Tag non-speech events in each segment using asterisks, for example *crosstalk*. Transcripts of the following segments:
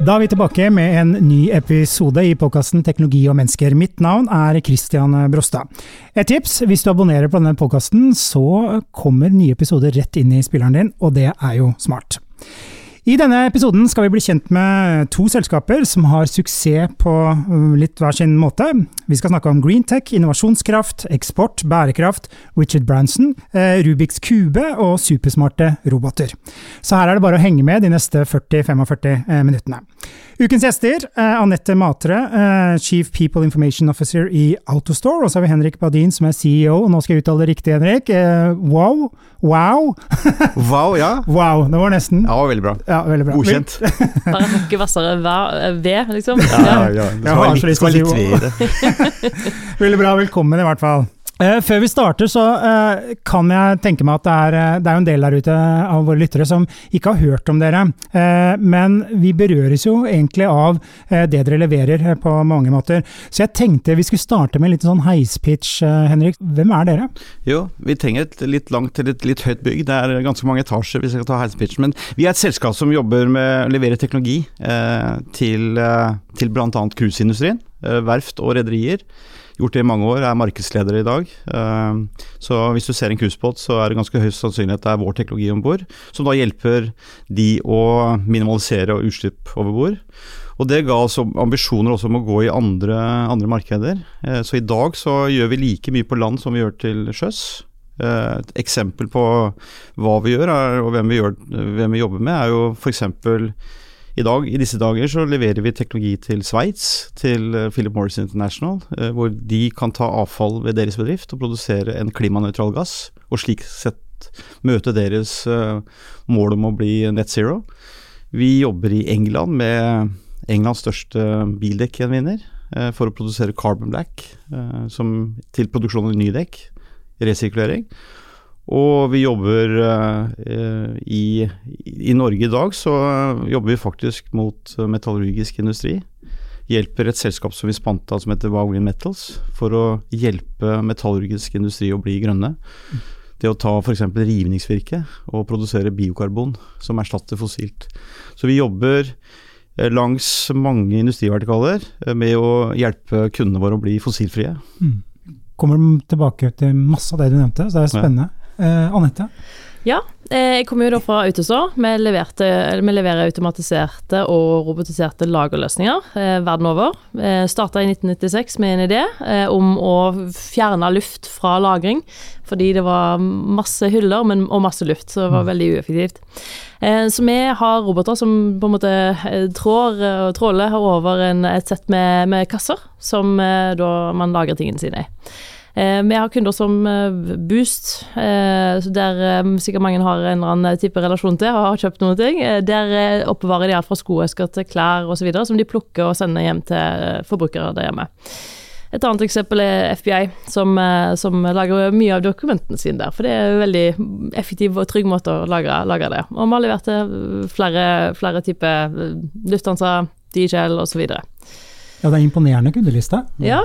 Da er vi tilbake med en ny episode i podkasten Teknologi og mennesker. Mitt navn er Christian Brostad. Et tips, hvis du abonnerer på denne podkasten, så kommer nye episoder rett inn i spilleren din, og det er jo smart. I denne episoden skal vi bli kjent med to selskaper som har suksess på uh, litt hver sin måte. Vi skal snakke om Greentech, innovasjonskraft, eksport, bærekraft, Richard Branson, eh, Rubiks kube og supersmarte roboter. Så her er det bare å henge med de neste 40-45 eh, minuttene. Ukens gjester, er Anette Matre, Chief People Information Officer i Autostore. Og så har vi Henrik Badin, som er CEO. Og nå skal jeg uttale det riktig, Henrik. Wow! Wow! *laughs* wow, ja. Wow, Det var nesten. Ja, veldig bra. Ja, veldig bra. Godkjent. *laughs* Bare hakket hvassere ved, liksom. Ja, ja, ja. Det skal å være si litt ved i det. Veldig bra, velkommen i hvert fall. Eh, før vi starter, så eh, kan jeg tenke meg at det er, eh, det er en del der ute av våre lyttere som ikke har hørt om dere. Men vi berøres jo egentlig av det dere leverer på mange måter. Så jeg tenkte vi skulle starte med en liten sånn heispitch, Henrik. Hvem er dere? Jo, vi trenger et litt langt til et litt høyt bygg. Det er ganske mange etasjer hvis jeg skal ta heispitchen. Men vi er et selskap som jobber med å levere teknologi til, til bl.a. cruiseindustrien, verft og rederier. Gjort det i mange år, er markedsleder i dag. Eh, Så hvis du ser en cruisebåt, så er det ganske høy sannsynlighet det er vår teknologi om bord, som da hjelper de å minimalisere utslipp over bord. Og det ga oss ambisjoner også om å gå i andre, andre markeder. Eh, Så i dag så gjør vi like mye på land som vi gjør til sjøs. Eh, Et eksempel på hva vi gjør og hvem vi, gjør, hvem vi jobber med, er jo f.eks. I dag, I disse dager så leverer vi teknologi til Sveits, til eh, Philip Morris International, eh, hvor de kan ta avfall ved deres bedrift og produsere en klimanøytral gass, og slik sett møte deres eh, mål om å bli net zero. Vi jobber i England med Englands største bildekkgjenvinner for å produsere carbon black til produksjon av nye dekk, resirkulering. Og vi jobber eh, i, I Norge i dag så jobber vi faktisk mot eh, metallurgisk industri. Hjelper et selskap som vi spanta som heter Wow Green Metals, for å hjelpe metallurgisk industri å bli grønne. Det å ta f.eks. rivningsvirke og produsere biokarbon som erstatter fossilt. Så vi jobber eh, langs mange industrivertikaler eh, med å hjelpe kundene våre å bli fossilfrie. Kommer tilbake til masse av det du nevnte, så det er spennende. Eh, Anette? Ja, eh, jeg kommer jo da fra Autostore. Vi, leverte, vi leverer automatiserte og robotiserte lagerløsninger eh, verden over. Eh, Starta i 1996 med en idé eh, om å fjerne luft fra lagring, fordi det var masse hyller men, og masse luft, så det var veldig ueffektivt. Eh, så vi har roboter som på en måte eh, trår og tråler over en, et sett med, med kasser, som eh, da man lagrer tingene sine i. Eh, Vi har kunder som eh, Boost, eh, der sikkert mange har en eller annen type relasjon til og har kjøpt noen ting. Der oppbevarer de alt fra skoesker til klær osv. som de plukker og sender hjem til forbrukere der hjemme. Et annet eksempel er FBI, som, som lager mye av dokumentene sine der. For det er en veldig effektiv og trygg måte å lagre, lagre det. Og vi har levert til flere, flere typer Lufthansa, DHL osv. Ja, det er imponerende kundeliste. Ja,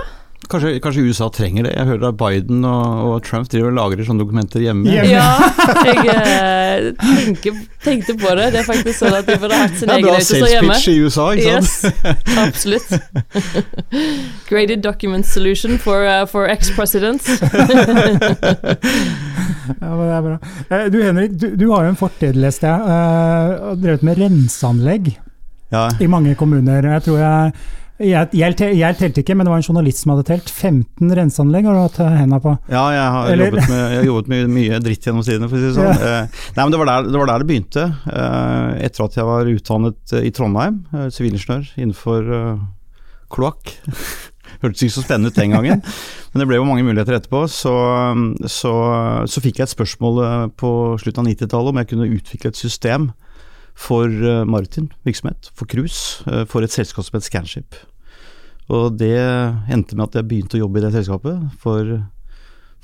Kanskje, kanskje USA trenger det? Jeg hører at Biden og, og Trump driver og lagrer sånne dokumenter hjemme. Hjemme. Ja, *laughs* jeg eh, tenker, tenkte på det. Det er faktisk sånn at de burde hatt sin Det er egen bra autostore sales hjemme. pitch i USA, ikke sant? Yes, absolutt. *laughs* Graded document solution for, uh, for ex-presidents. *laughs* Ja, men det er bra. Eh, Du Henrik, du, du har jo en fortid, leste jeg, og uh, drevet med renseanlegg Ja. i mange kommuner. Jeg tror jeg jeg, jeg, jeg telte ikke, men det var en journalist som hadde telt. 15 renseanlegg har du hatt henda på. Ja, jeg har Eller- jobbet med, har jobbet med mye dritt gjennom tidene, for å si det sånn. Eh, nei, men det var, der, det var der det begynte. Eh, etter at jeg var utdannet eh, i Trondheim, eh, sivilingeniør innenfor eh, kloakk. *laughs* Hørtes ikke så spennende ut den gangen, *laughs* men det ble jo mange muligheter etterpå. Så, så, så fikk jeg et spørsmål eh, på slutten av 90-tallet om jeg kunne utvikle et system for uh, maritim virksomhet, for cruise, eh, for et selskap som het Scanship. Og det endte med at jeg begynte å jobbe i det selskapet for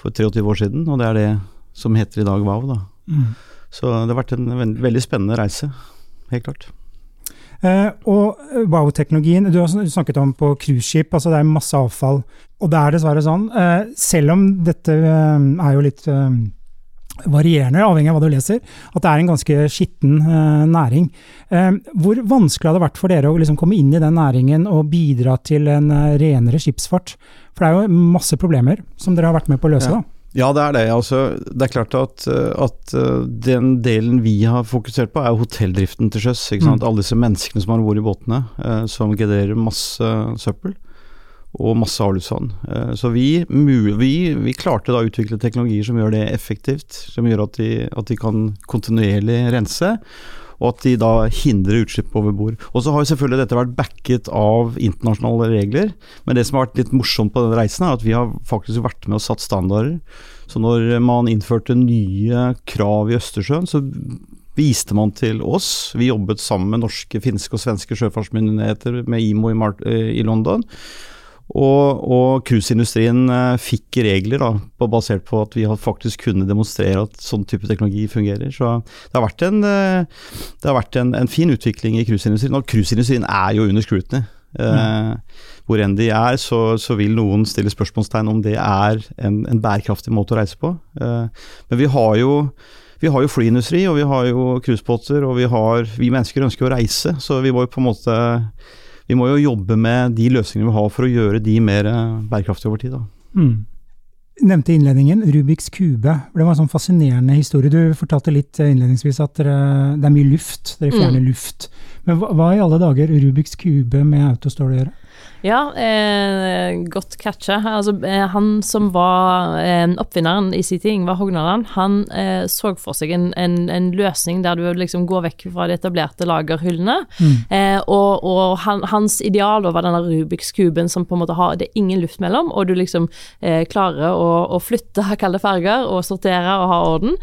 for 23 år siden, og det er det som heter i dag Wow. Da. Mm. Så det har vært en veldig spennende reise, helt klart. Eh, og wow-teknologien, du har snakket om på cruiseskip, altså det er masse avfall. Og det er dessverre sånn, eh, selv om dette eh, er jo litt eh, varierende, avhengig av hva du leser, at det er en ganske skitten eh, næring. Eh, hvor vanskelig har det vært for dere å liksom komme inn i den næringen og bidra til en renere skipsfart? For det er jo masse problemer som dere har vært med på å løse, ja. da. Ja, det er det. Altså, det er klart at, at, den delen vi har fokusert på, er hotelldriften til sjøs. Mm. Alle disse menneskene som har om bord i båtene, eh, som genererer masse søppel og masse avløpsvann. Eh, så vi, vi, vi, klarte da å utvikle teknologier som gjør det effektivt. Som gjør at de, at de kan kontinuerlig rense og at de da hindrer utslipp over bord. Og så har selvfølgelig dette vært backet av internasjonale regler, men det som har vært litt morsomt på denne reisen, er at vi har faktisk vært med og satt standarder. Så når man innførte nye krav i Østersjøen, så viste man til oss. Vi jobbet sammen med norske, finske og svenske sjøfartsmyndigheter, med IMO Mar i London. Og cruiseindustrien eh, fikk regler da, basert på at vi faktisk kunne demonstrere at sånn type teknologi fungerer. Så det har vært en, eh, har vært en, en fin utvikling i cruiseindustrien. Og cruiseindustrien er jo under scrutiny. Mm. hvor enn de er, så, så, vil noen stille spørsmålstegn om det er en, en bærekraftig måte å reise på. Eh, men vi har jo vi har jo flyindustri, og vi har jo cruisebåter, og vi, har, vi mennesker ønsker å reise, så vi må jo på en måte vi må jo jobbe med de løsningene vi har for å gjøre de mer eh, bærekraftige over tid. Da. Mm. Nevnte innledningen, Rubiks kube. Det var en sånn fascinerende historie. Du fortalte litt eh, innledningsvis at det er mye luft, dere fjerner mm. luft. Men hva, hva, i alle dager Rubiks kube med autostål å gjøre? Ja, eh, godt catcha. Altså, eh, han som var eh, oppfinneren i sin tid, Ingvar Hognaland, han eh, så for seg en, en, en, løsning der du liksom går vekk fra de etablerte lagerhyllene. Mm. Eh, og, og han, hans ideal var denne Rubiks kuben som på en måte har det er ingen luft mellom, og du liksom eh, klarer å, å flytte *laughs* kalde farger og sortere og ha orden,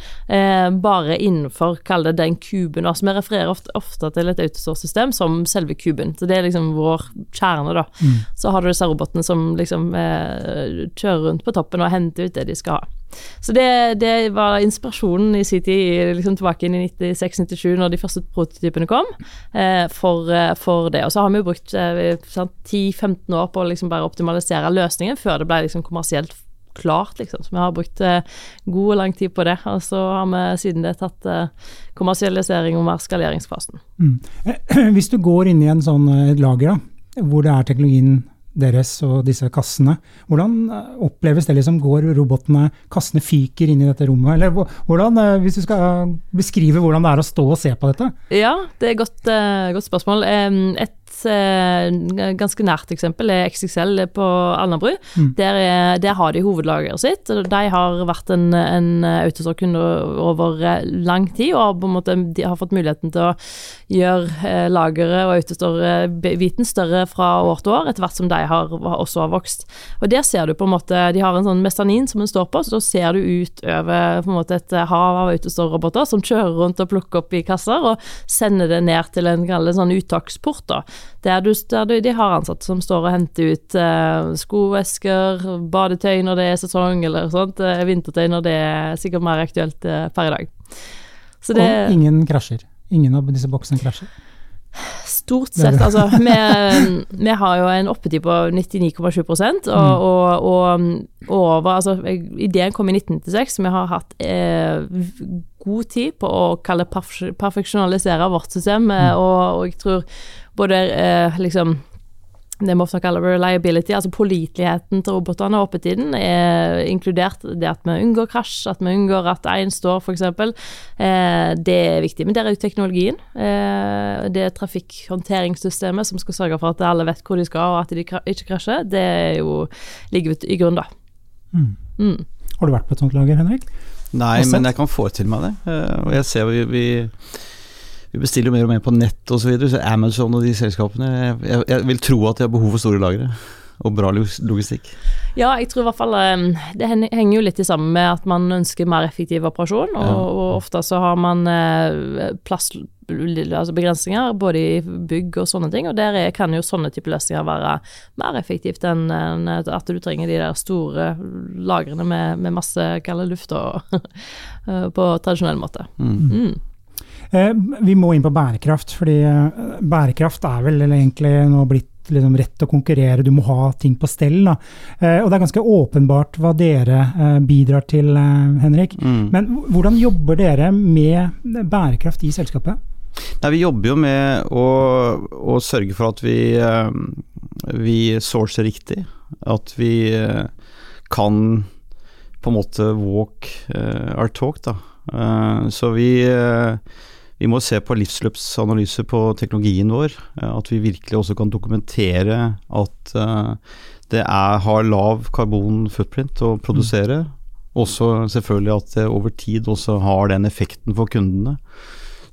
bare innenfor, kall det den kuben. Altså, vi refererer ofte, ofte til et autosårsystem som selve kuben. Så det er liksom vår kjerne, da. Mm. Så har du disse robotene som liksom eh, kjører rundt på toppen og henter ut det de skal ha. Så det, det var inspirasjonen i sin tid, liksom tilbake i 96-97, når de første prototypene kom, eh, for, eh, for, det. Og så har vi jo brukt eh, 10-15 år på å liksom bare optimalisere løsningen før det ble liksom kommersielt klart, liksom. Så vi har brukt eh, god og lang tid på det. Og så har vi siden det tatt eh, kommersialisering og mer skaleringsfasen. Mm. *clears throat* Hvis du går inn i en sånn eh, lager, da, hvor det er teknologien deres og disse kassene. Hvordan eh, oppleves det? liksom, Går robotene, kassene fyker inn i dette rommet? Eller hvordan, eh, hvis du skal beskrive hvordan det er å stå og se på dette? Ja, det er et godt, godt spørsmål. Et uh, ganske nært eksempel er XXL på Alnabru. Mm. Der, der, har de hovedlageret sitt. De har vært en, en autostore over lang tid, og på en måte, de har fått muligheten til å gjøre lageret og autostore-biten større fra år til år, etter hvert som de har, også har vokst. Og der ser du på en måte De har en sånn mestanin som en står på, så da ser du ut over på en måte et hav av autostore-roboter som kjører rundt og plukker opp i kasser og sender det ned til en sånn uttaksport. da der, du, der du, de har ansatte som står og henter ut uh, skovesker, badetøy når det er sesong, eller sånt. Uh, vintertøy når det er sikkert mer aktuelt uh, per i dag. Det, og ingen krasjer? Ingen av disse boksene krasjer? Stort sett. Altså, vi, *laughs* vi, har jo en oppetid på 99,7 og, mm. og, og, over Altså, ideen kom i 1996, så vi har hatt eh, god tid på å kalle perfeksjonalisere vårt system, mm. og, og, jeg tror både eh, liksom det vi ofte kaller reliability, altså påliteligheten til robotene og oppetiden, er inkludert det at vi unngår krasj, at vi unngår at én står, f.eks. Eh, det er viktig. Men der er jo teknologien. Eh, det er trafikkhåndteringssystemet som skal sørge for at alle vet hvor de skal, og at de ikke krasjer. Det er jo ligger i grunn, da. Mm. Mm. Har du vært på et sånt lager, Henrik? Nei, men jeg kan forestille meg det. Eh, og jeg ser vi, vi vi bestiller jo mer og mer på nett osv. Så, videre, så Amazon og de selskapene jeg, jeg, vil tro at de har behov for store lagre og bra logistikk. Ja, jeg tror i hvert fall ehm, Det henger jo litt sammen med at man ønsker mer effektiv operasjon, og, ja. og ofte så har man eh, plass altså begrensninger, både i bygg og sånne ting. Og der er, kan jo sånne type løsninger være mer effektivt enn at du trenger de der store lagrene med, med masse kald luft og, *laughs* på tradisjonell måte. Mm. Eh, vi må inn på bærekraft, fordi eh, bærekraft er vel egentlig nå blitt liksom rett å konkurrere, du må ha ting på stell. Da. Eh, og det er ganske åpenbart hva dere bidrar til, Henrik. Mm. Men hvordan jobber dere med bærekraft i selskapet? Nei, vi jobber jo med å, å sørge for at vi, vi sourcer riktig. At vi kan på en måte walk our talk, da. Så vi vi må se på livsløpsanalyse på teknologien vår. Eh, at vi virkelig også kan dokumentere at eh, det er, har lav karbon footprint å produsere. Mm. Også selvfølgelig at det over tid også har den effekten for kundene.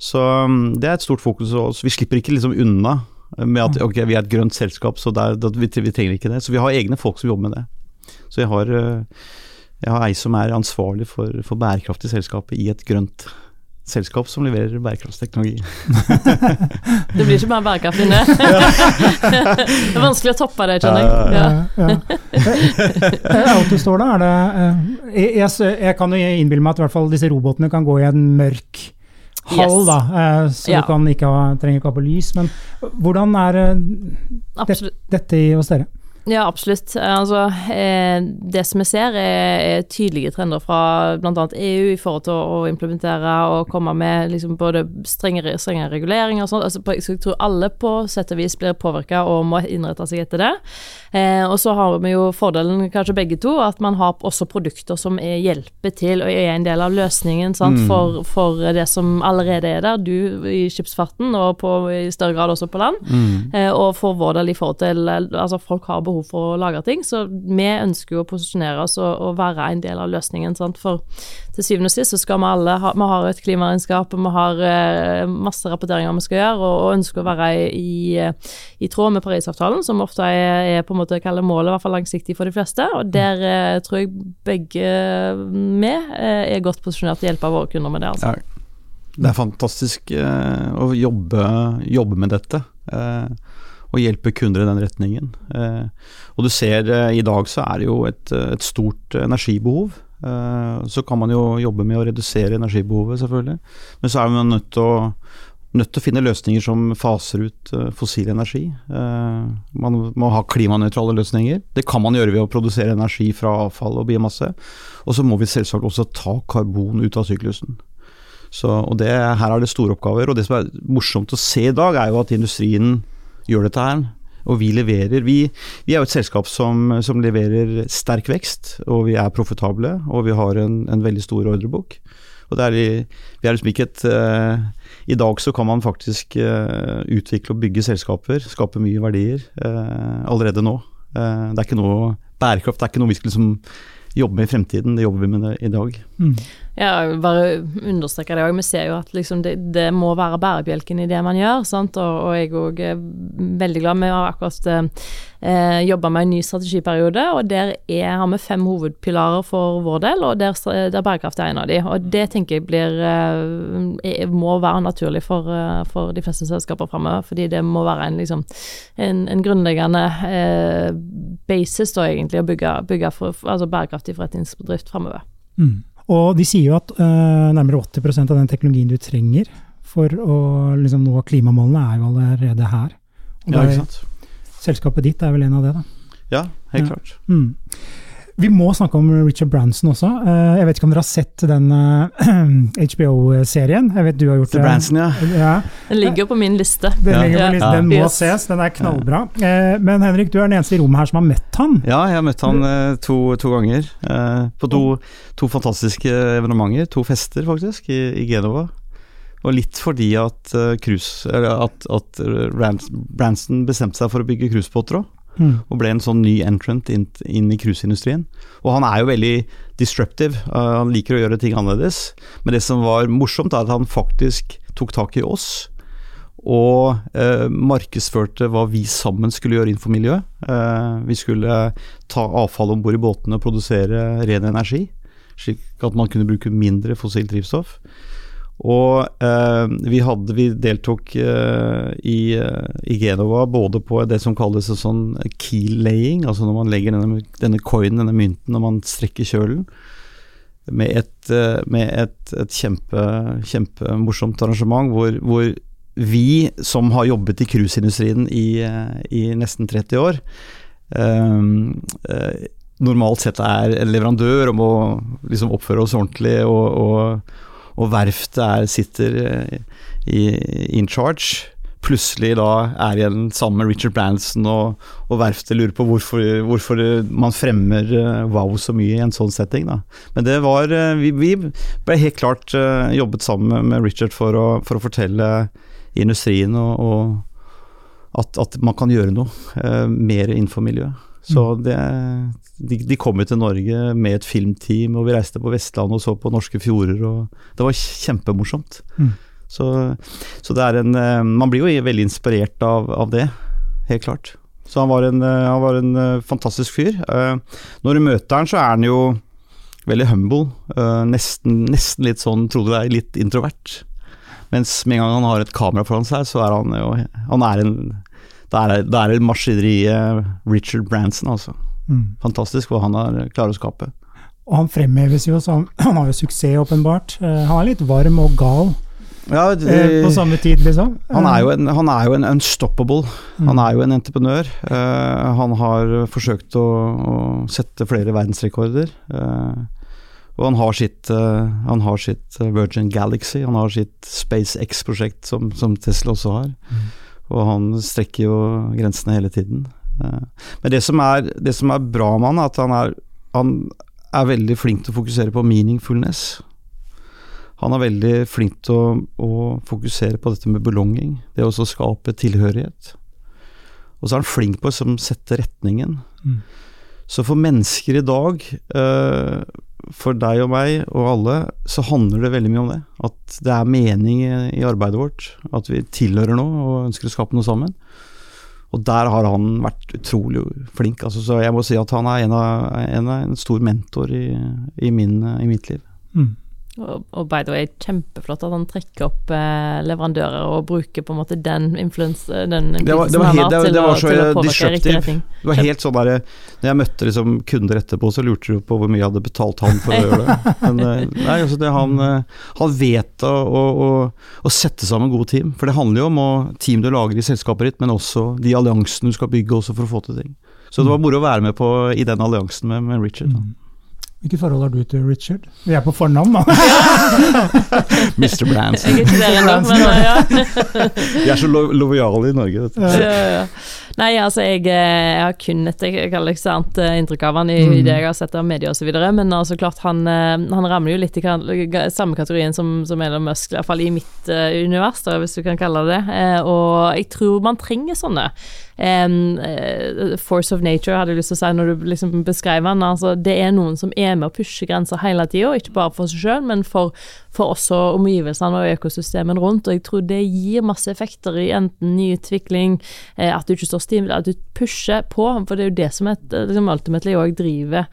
Så mm, det er et stort fokus. Vi slipper ikke liksom unna med at mm. ok, vi er et grønt selskap, så der, vi, vi, trenger ikke det. Så vi har egne folk som jobber med det. Så jeg har, eh, jeg har ei som er ansvarlig for, for bærekraftig selskapet i et grønt selskap selskap som leverer bærekraftsteknologi. *laughs* det blir ikke mer bærekraft inne. *laughs* det er vanskelig å toppe det, skjønner jeg. Ja. Ja. står da, er det eh, jeg, jeg, kan jo innbille meg at i hvert fall disse robotene kan gå i en mørk hall, yes. da, eh, så ja. du kan ikke ha, trenger ikke ha på lys. Men hvordan er det, dette hos dere? Ja, absolutt. Altså, eh, det som vi ser, er, tydelige trender fra bl.a. EU i forhold til å, implementere og komme med liksom både strengere, strengere reguleringer og sånt. Altså, jeg tror alle på sett og vis blir påvirka og må innrette seg etter det. Eh, og så har vi jo fordelen, kanskje begge to, at man har også produkter som er, hjelper til og er en del av løsningen mm. for, for, det som allerede er der. Du i skipsfarten og på, i større grad også på land. Mm. Eh, og for vår del i forhold til Altså, folk har behov behov for å lagre ting. Så vi ønsker jo å posisjonere oss og, og være en del av løsningen. Sant? For til syvende og sist så skal vi alle ha Vi har et klimaregnskap, og vi har eh, masse rapporteringer vi skal gjøre, og, og ønsker å være i, i, i, tråd med Parisavtalen, som ofte er, er på en måte kaller målet, i hvert fall langsiktig for de fleste. Og der eh, tror jeg begge vi eh, er godt posisjonert til å hjelpe våre kunder med det. altså. Det er fantastisk uh, å jobbe, jobbe, med dette. Uh, og hjelpe kunder i den retningen. Eh, og du ser eh, i dag så er det jo et, et stort energibehov. Eh, så kan man jo jobbe med å redusere energibehovet, selvfølgelig. Men så er man nødt til å, nødt til å finne løsninger som faser ut fossil energi. Man må ha klimanøytrale løsninger. Det kan man gjøre ved å produsere energi fra avfall og biomasse. Og så må vi selvsagt også ta karbon ut av syklusen. Så, og det, her er det store oppgaver. Og det som er morsomt å se i dag, er jo at industrien gjør dette her. Og vi leverer Vi, vi er jo et selskap som, som, leverer sterk vekst, og vi er profitable, og vi har en, en veldig stor ordrebok. Og det er, vi er liksom ikke et uh, I dag så kan man faktisk uh, utvikle og bygge selskaper, skape mye verdier, uh, allerede nå. det er ikke noe Bærekraft det er ikke noe vi skal liksom jobbe med i fremtiden, det jobber vi med i dag. Mm. Ja, bare understreke det òg. Vi ser jo at liksom det, det, må være bærebjelken i det man gjør. Og, og jeg òg er veldig glad. Vi har akkurat eh, jobba med en ny strategiperiode, og der er, har vi fem hovedpilarer for vår del, og der, der bærekraft er en av de. Og det tenker jeg blir eh, må være naturlig for, eh, for de fleste selskaper framover, fordi det må være en, liksom, en, en grunnleggende eh, basis da egentlig å bygge, for, altså bærekraftig forretningsbedrift framover. Mm. Og de sier jo at uh, nærmere 80% av den teknologien du trenger for å liksom, nå klimamålene, er jo allerede her. Og ja, ikke sant. Selskapet ditt er vel en av det, da? Ja, helt ja. klart. Mm. Vi må snakke om Richard Branson også. Eh, jeg vet ikke om dere har sett den *clears throat* HBO-serien? Jeg vet du har gjort The Branson, ja. ja. Den ligger på min liste. Den, ja. liste. den må yes. ses, den er knallbra. Eh, men Henrik, du er den eneste i rommet her som har møtt han. Ja, jeg har møtt han eh, to, to ganger. På to, to, fantastiske evenementer. To fester, faktisk, i, i Genova. Og litt fordi at, cruise, at, at Branson bestemte seg for å bygge cruisebåter òg. Mm. Og ble en sånn ny entrant inn, inn i cruiseindustrien. Og han er jo veldig disruptive, uh, han liker å gjøre ting annerledes. Men det som var morsomt, er at han faktisk tok tak i oss. Og uh, markedsførte hva vi sammen skulle gjøre innenfor miljøet. Uh, vi skulle ta avfall om bord i båtene og produsere ren energi, slik at man kunne bruke mindre fossilt drivstoff. Og eh, vi, hadde, vi deltok eh, i, eh, i, Genova både på det som kalles sånn keel-laying, altså når man legger denne, denne coinen, denne mynten, når man strekker kjølen, med et, eh, med et, et kjempe, kjempemorsomt arrangement hvor, hvor, vi som har jobbet i cruiseindustrien i, eh, i, nesten 30 år, eh, normalt sett er en leverandør og må liksom oppføre oss ordentlig og, og og verftet er, sitter eh, i, in charge, plutselig da er igjen sammen med Richard Branson, og, og verftet lurer på hvorfor, hvorfor, man fremmer uh, wow så mye i en sånn setting. Da. Men det var uh, vi, vi, ble helt klart jobbet sammen med Richard for å, for å fortelle industrien og, og at, at, man kan gjøre noe mer innenfor miljøet. Så mm. det, de, de, kom jo til Norge med et filmteam, og vi reiste på Vestlandet og så på norske fjorder. og Det var kjempemorsomt. Mm. Så, så, det er en eh, Man blir jo veldig inspirert av, av det, helt klart. Så han var en, eh, han var en eh, fantastisk fyr. Når du møter han, så er han jo veldig humble. Nesten, nesten litt sånn, trodde det er, litt introvert. Mens med en gang han har et kamera foran seg, så er han jo Han er en Da er det maskineriet Richard Branson, altså. Mm. Fantastisk hva han har klarer å skape. Og han fremheves jo som *clears throat* Han har jo suksess, åpenbart. Uh, han er litt varm og gal. Ja, det, uh, på samme tid, liksom. Han er jo en, han er jo en unstoppable. Mm. Han er jo en entreprenør. Han har forsøkt å, å sette flere verdensrekorder. og han har sitt, han har sitt Virgin Galaxy, han har sitt SpaceX-prosjekt som, som, Tesla også har. Mm. Og han strekker jo grensene hele tiden. Eh, men det som er, det som er bra med han, er at han er, han er veldig flink til å fokusere på meaningfulness. Han er veldig flink til å, å fokusere på dette med belonging, det å skape tilhørighet. Og så er han flink på å sette retningen. Mm. Så for mennesker i dag, eh, for deg og meg og alle, så handler det veldig mye om det. At det er mening i arbeidet vårt. At vi tilhører noe og ønsker å skape noe sammen. Og der har han vært utrolig flink. Altså, så jeg må si at han er en, av, en, en stor mentor i, i, min, i mitt liv. Mm. Og, og, by the way, kjempeflott at han trekker opp eh, leverandører og bruker på en måte den influensen den det var, det var helt, det, det var så disruptive. Det var helt sånn der Når jeg møtte liksom kunder etterpå, så lurte de på hvor mye jeg hadde betalt han for å gjøre det. Men eh, *laughs* nei, altså det, han, eh, han vet å, å, å, å, sette sammen gode team. For det handler jo om å, team du lager i selskapet ditt, men også de alliansene du skal bygge også for å få til ting. Så det var moro å være med på i den alliansen med, med Richard. Da. Hvilket forhold har du til Richard? Vi er på fornavn, da. *laughs* Mr. Branson. Jeg ikke. Vi er så lo lojale i Norge, vet du. Ja, ja, Nei, altså jeg, eh, jeg, har kun et sant, eh, inntrykk av han i, mm. det jeg har sett av media osv., men altså klart han, han, rammer jo litt i samme kategorien som, som Elon Musk, i hvert fall i mitt uh, univers, da, hvis du kan kalle det det. Uh, og jeg tror man trenger sånne. Um, force of nature, hadde jeg lyst til å si når du liksom beskrev den. Altså, det er noen som er med å pushe grenser hele tida, ikke bare for seg sjøl, men for, for også omgivelsene og økosystemet rundt. Og jeg tror det gir masse effekter i enten nyutvikling, utvikling at du ikke står stille, at du pusher på, for det er jo det som et, liksom, ultimately òg driver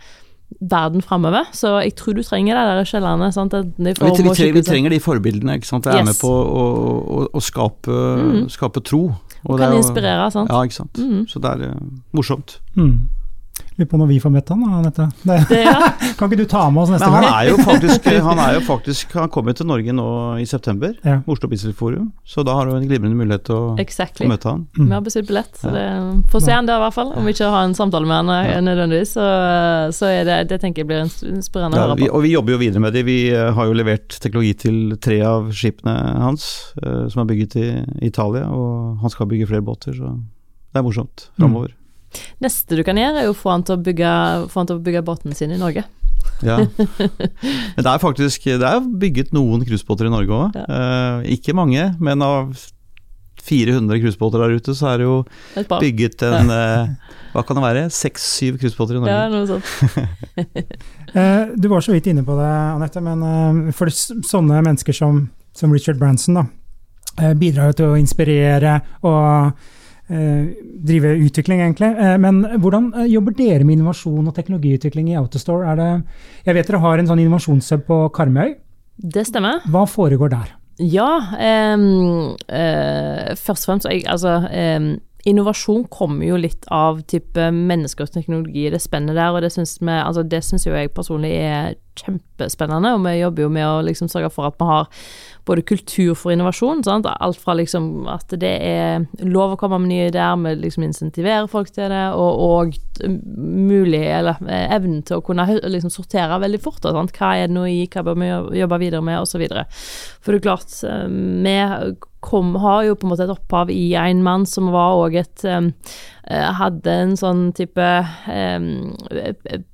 verden framover. Så jeg tror du trenger det der skjellene. Vi, trenger, vi, trenger de forbildene. ikke sant? Det er yes. med på å, å, å skape, mm. skape, tro. Og, kan inspirere, sant. Ja, ikke sant. Mm. Så det er uh, morsomt. Mm. Lurer på når vi får møtt han, Anette. *laughs* kan ikke du ta med oss neste gang? Han er jo faktisk Han er jo faktisk, han kommer til Norge nå i september, ja. Oslo Business Forum. Så da har du en glimrende mulighet til å, exactly. å møte han. Mm. Vi har bestilt billett, så det, får se han der i hvert fall. Om vi ikke har en samtale med han eh, ja. nødvendigvis, så, så, er det, det tenker jeg blir inspirerende ja, å høre på. og vi jobber jo videre med det. Vi eh, har jo levert teknologi til tre av skipene hans, uh, som er bygget i Italia, og han skal bygge flere båter, så det er morsomt framover. Mm. Neste du kan gjøre, er jo å få han til å bygge, til å bygge båten sin i Norge. Ja. *laughs* Men det er faktisk Det er bygget noen cruisebåter i Norge òg. Ja. Eh, ikke mange, men av 400 cruisebåter der ute, så er det jo bygget en eh, Hva kan det være? Seks-syv cruisebåter i Norge. Ja, noe sånt. *laughs* eh, du var så vidt inne på det, Anette, men eh, for sånne mennesker som, som Richard Branson da, eh, bidrar jo til å inspirere og drive utvikling, egentlig. Eh, men hvordan eh, jobber dere med innovasjon og teknologiutvikling i Autostore? Det, jeg vet dere har en sånn innovasjonshub på Karmøy. Det stemmer. Hva foregår der? Ja, um, uh, først og fremst jeg, Altså, um, innovasjon kommer jo litt av type mennesker og teknologi, det spennet der, og det syns altså, jo jeg personlig er kjempespennende, og vi jobber jo med å liksom sørge for at vi har både kultur for innovasjon. Sant? Alt fra liksom at det er lov å komme med nye ideer, vi liksom insentiverer folk til det, og, og mulig, eller eh, evnen til å kunne liksom sortere veldig fort. Sant? Hva er det nå i, hva bør vi jobbe videre med, osv. For det er klart, eh, vi kom, har jo på en måte et opphav i en mann som var òg et um, Hadde en sånn type um,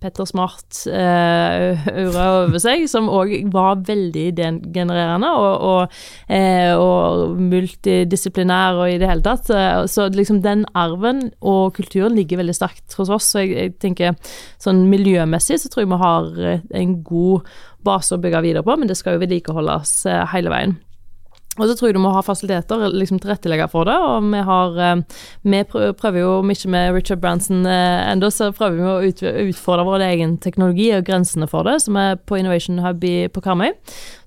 Petter Smart-aura uh, over seg, som òg var veldig degenererende og, og, uh, og, multidisiplinær og i det hele tatt. Så liksom den arven og kulturen ligger veldig sterkt hos oss. Så jeg, jeg tenker sånn miljømessig så tror jeg vi har en god base å bygge videre på, men det skal jo vedlikeholdes hele veien. Og så tror jeg du må ha fasiliteter, liksom tilrettelegge for det. Og vi har eh, Vi prøver jo, ikke med Richard Branson eh, ennå, så prøver vi å utfordre vår egen teknologi og grensene for det, som er på Innovation Hub på Karmøy.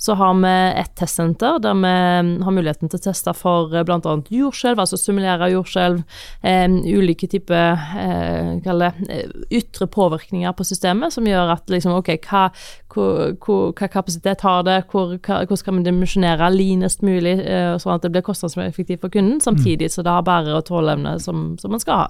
Så har vi et testsenter der vi mm, har muligheten til å teste for eh, bl.a. jordskjelv, altså simulere jordskjelv, ulike typer ytre påvirkninger på systemet, som gjør at liksom, OK, hva, hva, hva kapasitet har det, hvor, hva, hvordan kan vi dimensjonere linest mulig mulig, eh, sånn at det blir kostnadseffektivt for kunden, samtidig mm. så det har bærer- og tåleevne som, som, man skal ha.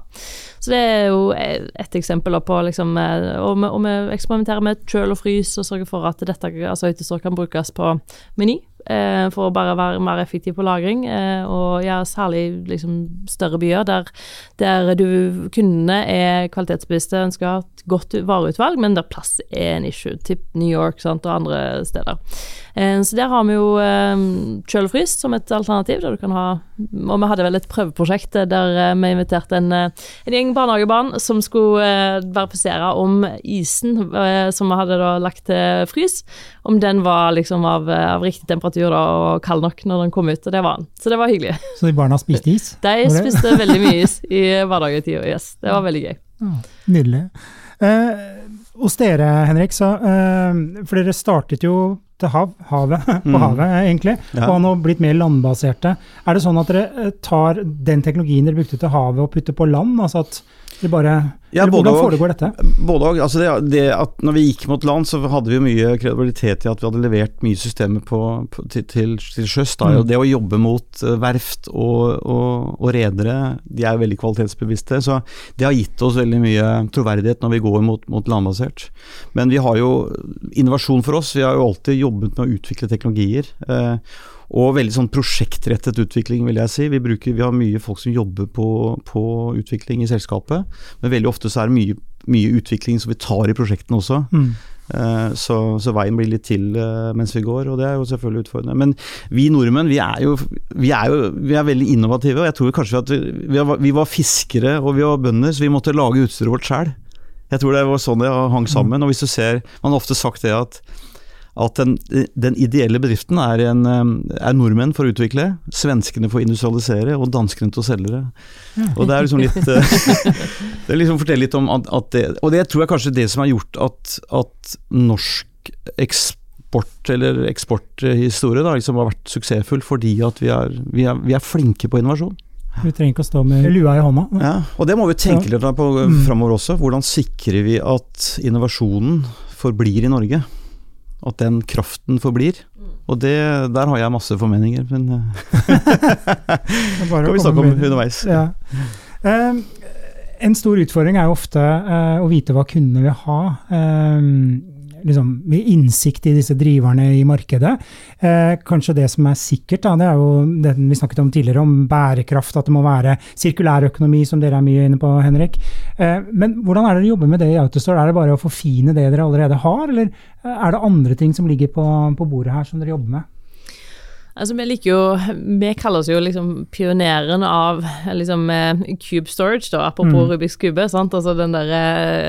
Så det er jo et eksempel på liksom eh, Og vi, og vi eksperimenterer med kjøl og frys og sørger for at dette altså hyttestår kan brukes på Meny. Eh, for å bare være mer effektiv på lagring, eh, og ja, særlig liksom større byer der, der du, kundene er kvalitetsbevisste, ønsker et godt vareutvalg, men der plass er en issue, typ New York sant, og andre steder. Eh, så der har vi jo kjølefryst som et alternativ, der du kan ha Og vi hadde vel et prøveprosjekt der vi inviterte en, en gjeng barnehagebarn som skulle verifisere om isen som vi hadde da lagt til frys, om den var liksom av, av riktig temperatur temperatur da, og kald nok når den kom ut, og det var den. Så det var hyggelig. Så de barna spiste is? *laughs* De spiste veldig mye is i hverdagetida, yes. Det var veldig gøy. Ja, nydelig. Eh, hos dere, Henrik, så, eh, for dere startet jo til hav, havet, *laughs* på mm. havet egentlig, ja. og har nå blitt mer landbaserte. Er det sånn at dere eh, tar den teknologien dere brukte til havet og putter på land? altså at dere bare ja, hvordan foregår dette? Både og. Altså det, det at når vi gikk mot land, så hadde vi mye kredibilitet i at vi hadde levert mye systemer på, på, til, til, til sjøs. Mm. Det å jobbe mot uh, verft og, og, og redere, de er veldig kvalitetsbevisste. Så det har gitt oss veldig mye troverdighet når vi går mot, mot landbasert. Men vi har jo innovasjon for oss. Vi har jo alltid jobbet med å utvikle teknologier. Uh, og veldig sånn prosjektrettet utvikling, vil jeg si. Vi, bruker, vi har mye folk som jobber på, på, utvikling i selskapet, men veldig ofte så er det mye, mye utvikling som vi tar i prosjektene også. Mm. Uh, så, så, veien blir litt til uh, mens vi går, og det er jo selvfølgelig utfordrende. Men vi nordmenn vi er jo, vi er, jo, vi er veldig innovative. og jeg tror kanskje at vi, vi, var, fiskere og vi var bønder, så vi måtte lage utstyret vårt sjøl. Jeg tror det var sånn det hang sammen. Mm. og hvis du ser, Man har ofte sagt det at at den, den, ideelle bedriften er, en, eh, er, nordmenn for å utvikle, svenskene for å industrialisere og danskene til å selge det. Og Det er liksom litt *laughs* det Det liksom forteller litt om at, at, det Og det tror jeg kanskje det som har gjort at, at norsk eksport eller eksporthistorie da, liksom har vært suksessfull, fordi at vi er, vi er, vi er flinke på innovasjon. Vi trenger ikke å stå med lua i hånda. Ja, og Det må vi tenke litt på mm. framover også. Hvordan sikrer vi at innovasjonen forblir i Norge? At den kraften forblir. Og det, der har jeg masse formeninger, men *laughs* *laughs* kan vi snakke om underveis. Ja. Um, en stor utfordring er jo ofte uh, å vite hva kundene vil ha. Um, liksom, innsikt i disse driverne i markedet. Eh, kanskje det som er sikkert, da, det er jo det vi snakket om tidligere, om bærekraft. At det må være sirkulærøkonomi, som dere er mye inne på, Henrik. Eh, men hvordan er det dere jobber med det i Autostore? Er det bare å forfine det dere allerede har, eller er det andre ting som ligger på, på bordet her som dere jobber med? Altså, vi liker jo Vi kaller oss jo liksom pioneren av liksom cube storage, da, apropos mm. Rubiks kube. sant, Altså den derre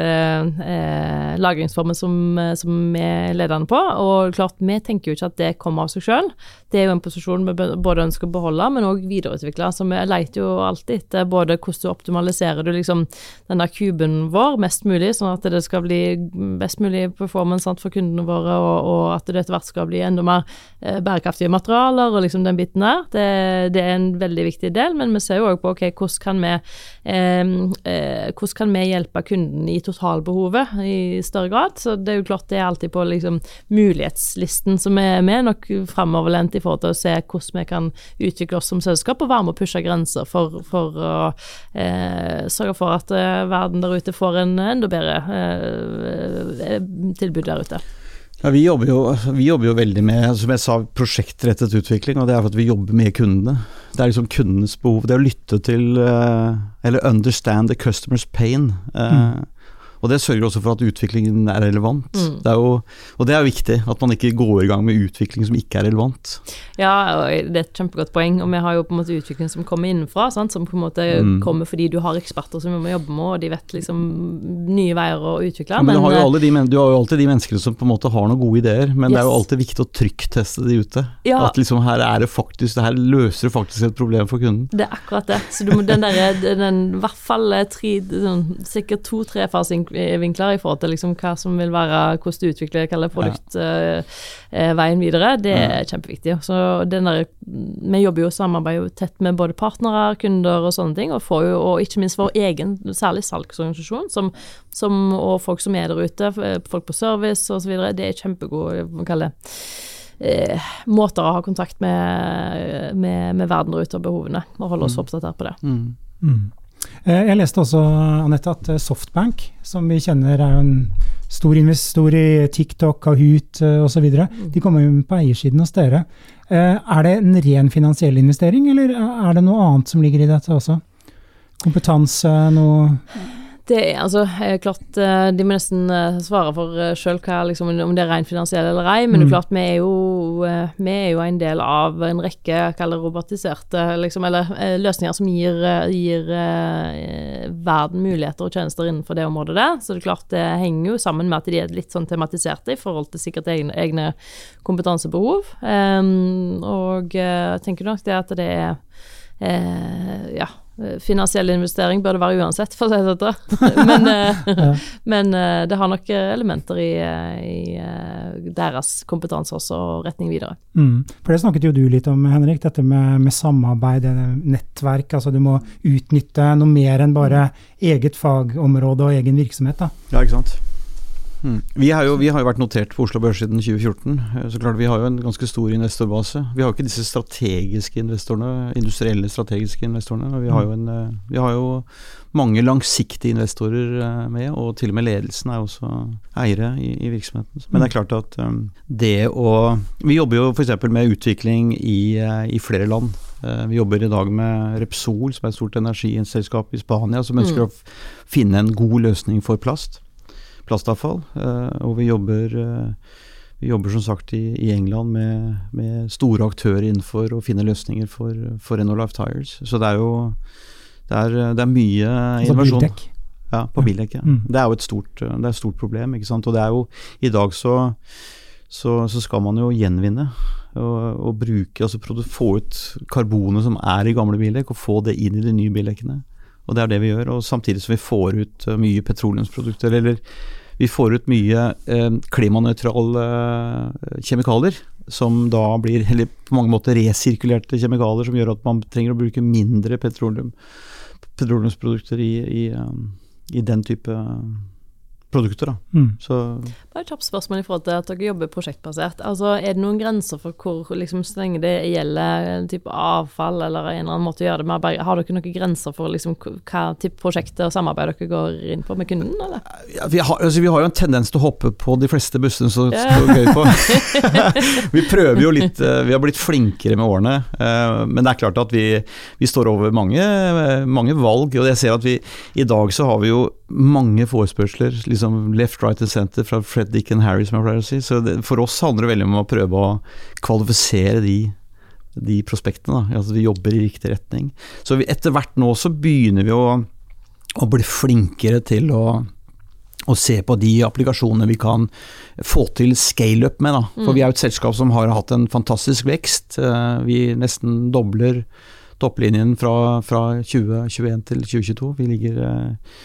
eh, eh, lagringsformen som, som vi er ledende på. Og klart, vi tenker jo ikke at det kommer av seg sjøl. Det er jo en posisjon vi både ønsker å beholde, men òg videreutvikle. Så vi leter jo alltid etter både hvordan du optimaliserer du liksom den der kuben vår mest mulig, sånn at det skal bli best mulig performance sant, for kundene våre, og, og at det etter hvert skal bli enda mer eh, bærekraftige materialer og liksom den biten der. Det, det, er en veldig viktig del, men vi ser jo òg på okay, hvordan kan vi eh, eh, hvordan kan vi hjelpe kunden i totalbehovet i større grad. Så det er jo klart det er alltid på liksom mulighetslisten som er med, nok framoverlent i forhold til å se hvordan vi kan utvikle oss som selskap og være med å pushe grenser for, for å eh, sørge for at eh, verden der ute får en enda bedre eh, tilbud der ute. Ja, vi, jobber jo, vi jobber jo veldig med som jeg sa, prosjektrettet utvikling, og det er for at vi jobber med kundene. Det er liksom kundenes behov. Det å lytte til eh, Eller understand the customer's pain. Eh, mm. Og det sørger også for at utviklingen er relevant. Mm. Det er jo, og det er viktig, at man ikke går i gang med utvikling som ikke er relevant. Ja, det er et kjempegodt poeng. Og vi har jo på en måte utvikling som kommer innenfra, sant? som på en måte mm. kommer fordi du har eksperter som vi må jobbe med, og de vet liksom nye veier å utvikle. Ja, men, men du, har jo de, du, har jo alltid de menneskene som på en måte har noen gode ideer, men yes. det er jo alltid viktig å trykkteste de ute. Ja. At liksom her er det faktisk, det her løser faktisk et problem for kunden. Det er akkurat det. Så du må den derre, i hvert fall tre, sånn, sikkert to-tre fasing vinkler i forhold til liksom hva som vil være hvordan du utvikler kaller produktveien ja. uh, videre. Det er kjempeviktig. Så der, vi jobber jo og samarbeider jo tett med både partnere, kunder og sånne ting, og, får jo, og ikke minst vår egen, særlig salgsorganisasjon, som, som, og folk som er der ute, folk på service osv. Det er kjempegode, man eh, måter å ha kontakt med, med, med verden der ute og behovene, og holde oss mm. oppdatert på det. Mm. Mm. Eh, jeg leste også Annette, at eh, Softbank, som vi kjenner er en stor investor i TikTok, Kahoot osv., mm. de kommer jo på eiersiden hos dere. Eh, er det en ren finansiell investering, eller er det noe annet som ligger i dette også? Kompetanse, noe det er altså klart eh, De må nesten eh, svare for eh, sjøl liksom, om det er rent finansielt eller ei, men mm. det klart vi er, jo, vi er jo en del av en rekke kaller robotiserte liksom, eller løsninger som gir, gir verden muligheter og tjenester innenfor det området der. Så det er klart det henger jo sammen med at de er litt sånn tematiserte i forhold til sikkert egne, egne kompetansebehov. Um, og jeg tenker nok det at det er uh, ja, Eh, finansiell investering bør det være uansett, for å si det sånn. *laughs* men, eh, men eh, det har nok elementer i, i deres kompetanse også, og retning videre. Mm. For det snakket jo du litt om, Henrik, dette med, med samarbeid, nettverk. Altså du må utnytte noe mer enn bare eget fagområde og egen virksomhet. da. Ja, ikke sant. Mm. Vi, har jo, vi, har jo, vært notert på Oslo Børs siden 2014, eh, så klart vi har jo en ganske stor investorbase. Vi har jo ikke disse strategiske investorene, industrielle strategiske investorene, men vi har jo, en, eh, vi har jo mange langsiktige investorer eh, med, og til og med ledelsen er også eiere i, i virksomheten. Men det er klart at det å Vi jobber jo f.eks. med utvikling i, i flere land. Vi jobber i dag med Repsol, som er et stort energiselskap i Spania, som ønsker mm. å finne en god løsning for plast plastavfall. Eh, og vi jobber, eh, vi jobber som sagt i, i England med, med, store aktører innenfor å finne løsninger for, for Life Tires. Så det er jo det er, det er mye altså innovasjon. Bildekk. Ja, på bildekk. Ja. Mm. Det er jo et stort, det er et stort problem. ikke sant? Og det er jo I dag så, så, så skal man jo gjenvinne og, og bruke, altså få ut karbonet som er i gamle bildekk, og få det inn i de nye bildekkene. Og det er det vi gjør. Og samtidig som vi får ut uh, mye petroleumsprodukter, eller vi får ut mye eh, klimanøytrale uh, kjemikalier. Som da blir eller på mange måter resirkulerte kjemikalier, som gjør at man trenger å bruke mindre petroleum, petroleumsprodukter i, i, um, i den type produkter. Da. Mm. Så Bare et kjapt spørsmål i forhold til at dere jobber prosjektbasert. Altså, Er det noen grenser for hvor liksom, så lenge det gjelder en type avfall eller en eller annen måte å gjøre det med, har dere noen grenser for liksom, hva type prosjekter og samarbeid dere går inn på med kunden? eller? Ja, vi, har, altså, vi, har, jo en tendens til å hoppe på de fleste bussene som yeah. står gøy på. *laughs* *laughs* vi prøver jo litt, eh, vi har blitt flinkere med årene. Eh, men det er klart at vi, vi står over mange, mange valg. og jeg ser at vi i dag så har vi jo mange forespørsler. liksom Left, right and center fra Fred Dick and Harry, som jeg pleier å si. Så det, for oss handler det veldig om å prøve å kvalifisere de de prospektene. Da. Altså vi jobber i riktig retning. Så vi, etter hvert nå så begynner vi å, å bli flinkere til å og se på de applikasjonene vi kan få til scale-up med. Da. For mm. vi er jo et selskap som har hatt en fantastisk vekst. Eh, vi nesten dobler topplinjen fra, fra 2021 til 2022. Vi ligger Uh,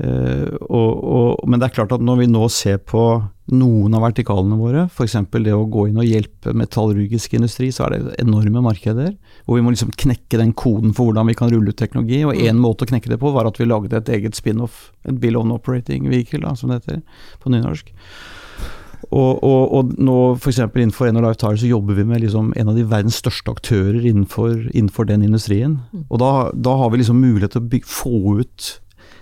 og, og, men det er klart at når vi nå ser på noen av vertikalene våre, f.eks. det å gå inn og hjelpe metallurgisk industri, så er det enorme markeder. Hvor vi må liksom knekke den koden for hvordan vi kan rulle ut teknologi. Og én mm. måte å knekke det på var at vi lagde et eget spin-off, et bill on operating vehicle, da, som det heter på nynorsk. Og, og, og nå f.eks. innenfor Eno Life Tire så jobber vi med liksom en av de verdens største aktører innenfor, innenfor den industrien. Mm. Og da, da, har vi liksom mulighet til å bygge, få ut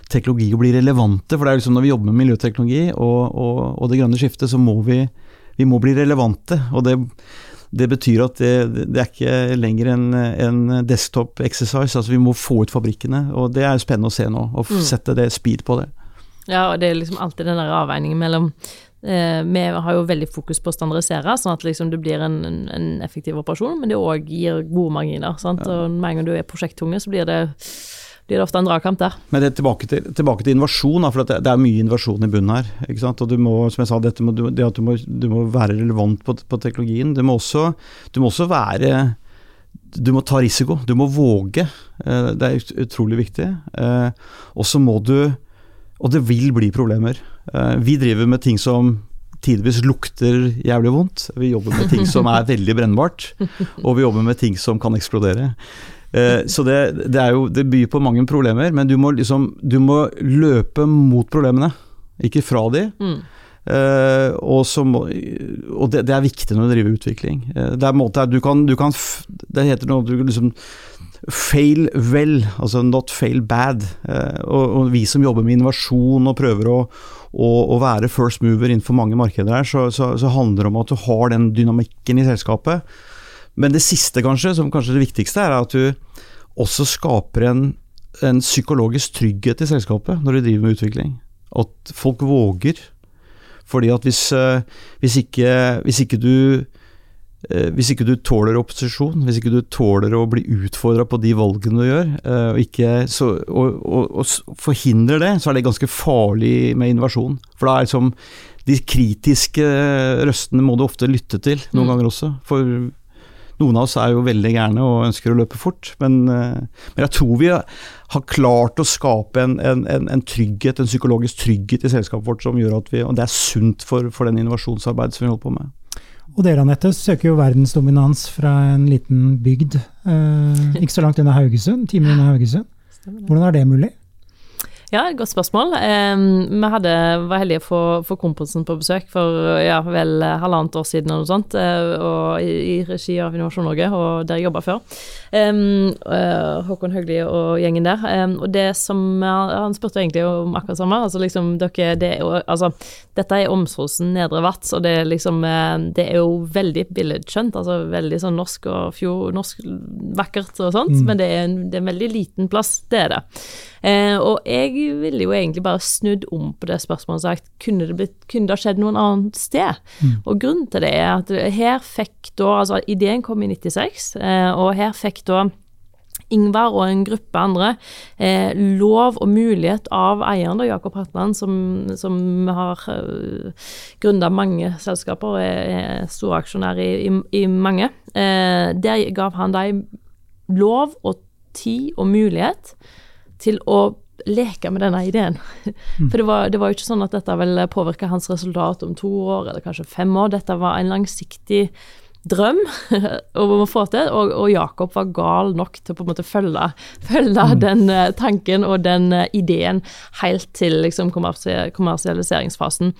teknologi å bli relevante. For det er liksom når vi jobber med miljøteknologi og, og, og det grønne skiftet, så må vi, vi må bli relevante. Og det, det betyr at det, det, er ikke lenger en, en desktop exercise. Altså vi må få ut fabrikkene. Og det er spennende å se nå, og mm. sette det speed på det. Ja, og det er liksom alltid den der avveiningen mellom eh, Vi har jo veldig fokus på å standardisere, sånn at liksom det blir en, en effektiv operasjon, men det òg gir gode marginer. Sant? Ja. Og med en gang du er prosjekttunge, så blir det blir det ofte en dragkamp der. Men det er tilbake til, tilbake til innovasjon, for det, det, er mye innovasjon i bunnen her. ikke sant? Og du må, som jeg sa, dette må, det at du må, du må være relevant på, på teknologien. Du må, også, du må, også, være Du må ta risiko. Du må våge. Eh, det er utrolig viktig. Eh, og så må du Og det vil bli problemer. Eh, vi driver med ting som tidvis lukter jævlig vondt. Vi jobber med ting som er veldig brennbart, og vi jobber med ting som kan eksplodere. Eh, så det, det, er jo, det byr på mange problemer, men du må, liksom, du må løpe mot problemene, ikke fra de. Mm. Uh, og, må, og det, det, er viktig når du driver utvikling. Uh, det er en måte du kan, du kan Det heter noe du liksom Fail well, altså not fail bad. Uh, og, og, vi som jobber med innovasjon og prøver å, å, å være first mover innenfor mange markeder her, så, så, så handler det om at du har den dynamikken i selskapet men det siste, kanskje, som kanskje det viktigste, er at du også skaper en, en psykologisk trygghet i selskapet når du driver med utvikling. At folk våger. Fordi at hvis, eh, hvis, ikke, hvis ikke du eh, hvis ikke du tåler opposisjon, hvis ikke du tåler å bli utfordra på de valgene du gjør, eh, og, ikke, så, og, og, og, forhindrer det, så er det ganske farlig med innovasjon. For da er liksom De kritiske røstene må du ofte lytte til noen mm. ganger også. For noen av oss er jo veldig gærne og ønsker å løpe fort, men, eh, men jeg tror vi har klart å skape en, en, en, trygghet, en psykologisk trygghet i selskapet vårt som gjør at vi Og det er sunt for, for den innovasjonsarbeidet som vi holder på med. Og dere Anette, søker jo verdensdominans fra en liten bygd eh, ikke så langt unna Haugesund, timer unna Haugesund. Hvordan er det mulig? Ja, godt spørsmål. Um, vi hadde, var heldige å få, få Kronprinsen på besøk for ja, vel halvannet år siden eller noe sånt, uh, og i, i, regi av Innovasjon Norge, og der jeg jobba før. Um, uh, Håkon Haugli og gjengen der. Um, og det som Han spurte egentlig om akkurat samme. Altså liksom, dere, det, altså, dette er Omsrosen Nedre Vats, og det er liksom uh, Det er jo veldig billedskjønt, altså veldig sånn norsk og fjord, norsk vakkert og sånt, mm. men det er, en, det er en veldig liten plass, det er det. Eh, og jeg ville jo egentlig bare snudd om på det spørsmålet og sagt kunne det, blitt, kunne det skjedd noen annet sted? Mm. Og grunnen til det er at her fikk da Altså, ideen kom i 96, eh, og her fikk da Ingvar og en gruppe andre eh, lov og mulighet av eieren, da, Jakob Hatland, som, som har uh, grunda mange selskaper og er, er storaksjonær i, i, i, mange. Eh, der gav han dem lov og tid og mulighet til å leke med denne ideen. Mm. For det var, det var, jo ikke sånn at dette ville påvirke hans resultat om to år eller kanskje fem år. Dette var en langsiktig drøm *laughs* å få til, og, og, Jakob var gal nok til å på en måte følge, følge mm. den uh, tanken og den uh, ideen helt til liksom, kommersialiseringsfasen.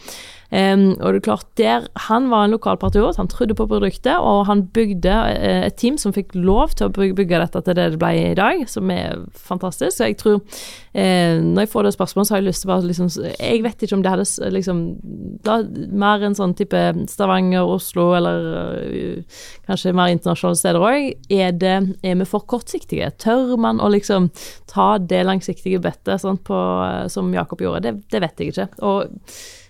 Um, og det er klart, der, Han var en lokalpatriot, han trodde på produktet, og han bygde uh, et team som fikk lov til å bygge, dette til det det ble i dag, som er fantastisk. Så jeg tror uh, Når jeg får det spørsmålet, så har jeg lyst til å bare liksom Jeg vet ikke om det hadde liksom da, Mer en sånn type Stavanger, Oslo, eller uh, kanskje mer internasjonale steder òg. Er, er vi for kortsiktige? Tør man å liksom ta det langsiktige bettet sånn, på, som Jakob gjorde? Det, det vet jeg ikke. Og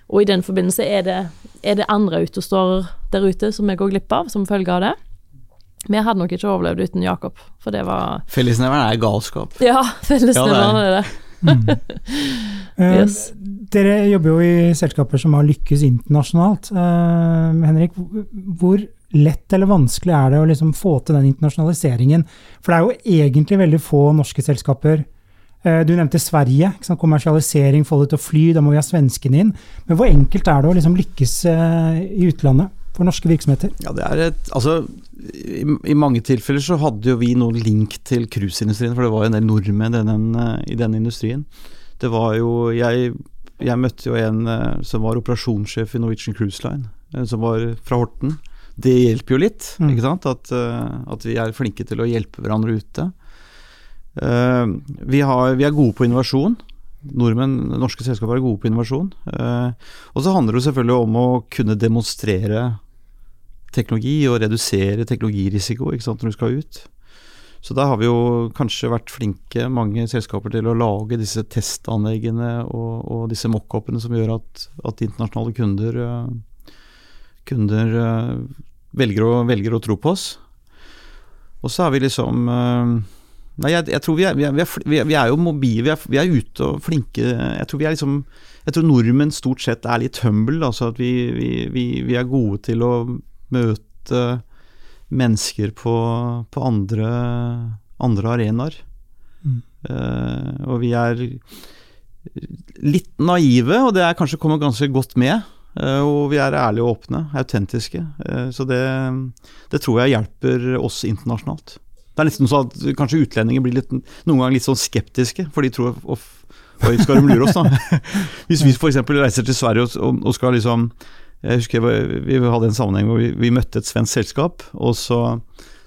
og i den forbindelse er det, er det andre utestår der ute som jeg går glipp av som følge av det. Vi hadde nok ikke overlevd uten Jakob, for det var Fellesnevneren er galskap. Ja, fellesnevneren Ja, er det. Mm. *laughs* Eh, Yes. Dere jobber jo i selskaper som har lykkes internasjonalt. Uh, Henrik, hvor lett eller vanskelig er det å liksom få til den internasjonaliseringen? For det er jo egentlig veldig få norske selskaper. Eh, Du nevnte Sverige. Kommersialisering, få det til å fly, da må vi ha svenskene inn. Men hvor enkelt er det å liksom lykkes eh, i utlandet for norske virksomheter? Ja, det er et Altså, i, i mange tilfeller så hadde jo vi noe link til cruiseindustrien, for det var jo en del nordmenn i den, eh, i den industrien. Det var jo Jeg, jeg møtte jo en som var operasjonssjef i Norwegian Cruise Line, som var fra Horten. Det hjelper jo litt, Mm. ikke sant? At, at vi er flinke til å hjelpe hverandre ute. Eh, vi, har, vi er gode på innovasjon. Nordmenn, norske selskaper er gode på innovasjon. Eh, og så handler det selvfølgelig om å kunne demonstrere teknologi og redusere teknologirisiko sant, når du skal ut. Så der har vi jo kanskje vært flinke, mange selskaper, til å lage disse testanleggene og, og disse mock-upene som gjør at, at internasjonale kunder, eh, kunder velger, å, velger å tro på oss. Og så er vi liksom Nei, jeg, jeg tror vi er, vi, er, vi, er, vi er- jo mobile, vi er, vi er ute og flinke. Jeg tror vi er liksom Jeg tror nordmenn stort sett er litt humble. Altså at vi, vi, vi, vi er gode til å møte mennesker på, på andre, andre arenaer. Mm. Uh, og vi er litt naive, og det er kanskje kommet ganske godt med. Uh, og vi er ærlige og åpne, autentiske. Uh, så det, det tror jeg hjelper oss internasjonalt. Det er nesten sånn at kanskje utlendinger blir litt, noen ganger litt sånn skeptiske, for de tror Off, Oi, skal de lure oss, da? *laughs* Hvis vi f.eks. reiser til Sverige og, og, skal liksom Jeg husker vi hadde en sammenheng hvor vi, vi møtte et svensk selskap, og så,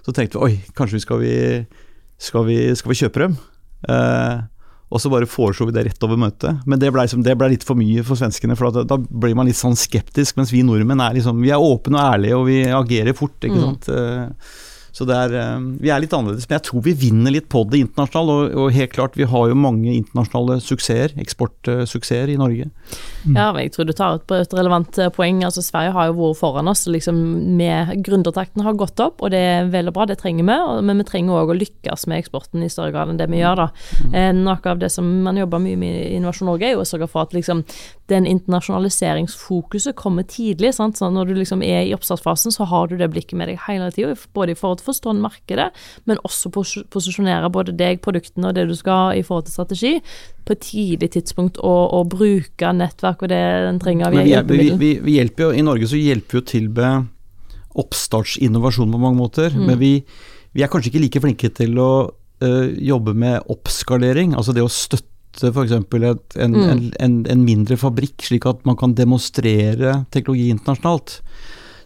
så tenkte vi oi, kanskje vi skal vi, skal vi, skal vi kjøpe dem? Eh, og så bare foreslo vi det rett over møtet. Men det ble, liksom, det ble litt for mye for svenskene, for da, da blir man litt sånn skeptisk. Mens vi nordmenn er liksom, vi er åpne og ærlige, og vi agerer fort. ikke Mm. sant? Eh, så er, eh, vi er litt annerledes, men jeg tror vi vinner litt på det internasjonalt. Og, og helt klart, vi har jo mange internasjonale suksesser, eksportsuksesser i Norge. Ja, men jeg tror du tar et, et relevant eh, poeng. Altså, Sverige har jo vært foran oss. Liksom, med Gründertakten har gått opp, og det er veldig bra, det trenger vi. Men vi trenger òg å lykkes med eksporten i større grad enn det vi gjør. da. Mm. noe av det som man jobber mye med i Innovasjon Norge, er jo å sørge for at liksom, den internasjonaliseringsfokuset kommer tidlig. sant? Så når du liksom er i oppstartsfasen, så har du det blikket med deg hele tida. Både i forhold til å forstå markedet, men også pos posisjonere både deg, produktene og det du skal i forhold til strategi, på et tidlig tidspunkt, å, å bruke nettverk og det en trenger av Men vi, er- vi, vi, vi hjelper jo, I Norge så hjelper vi jo til med oppstartsinnovasjon på mange måter. Mm. Men vi, vi er kanskje ikke like flinke til å øh, jobbe med oppskalering. Altså det å støtte f.eks. En, Mm. en, en, en mindre fabrikk, slik at man kan demonstrere teknologi internasjonalt.